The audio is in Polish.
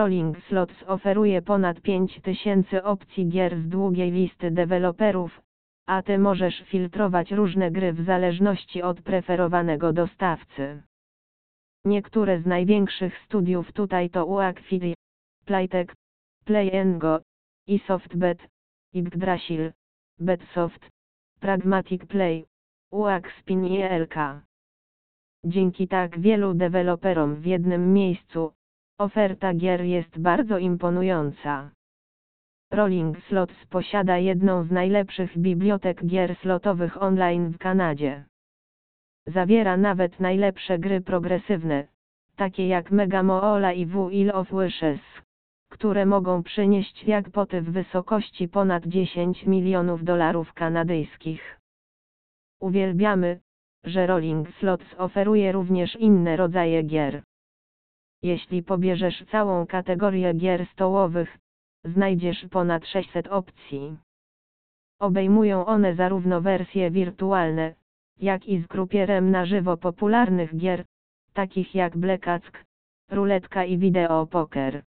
Rolling Slots oferuje ponad 5000 opcji gier z długiej listy deweloperów, a ty możesz filtrować różne gry w zależności od preferowanego dostawcy. Niektóre z największych studiów tutaj to Uaxfili, Playtech, Play Go, i SoftBet, Yggdrasil, Betsoft, Pragmatic Play, Uaxpin i ELK. Dzięki tak wielu deweloperom w jednym miejscu, oferta gier jest bardzo imponująca. Rolling Slots posiada jedną z najlepszych bibliotek gier slotowych online w Kanadzie. Zawiera nawet najlepsze gry progresywne, takie jak Mega Moola i Wheel of Wishes, które mogą przynieść jackpoty w wysokości ponad 10 milionów dolarów kanadyjskich. Uwielbiamy, że Rolling Slots oferuje również inne rodzaje gier. Jeśli pobierzesz całą kategorię gier stołowych, znajdziesz ponad 600 opcji. Obejmują one zarówno wersje wirtualne, jak i z grupierem na żywo popularnych gier, takich jak Blackack, ruletka i wideo poker.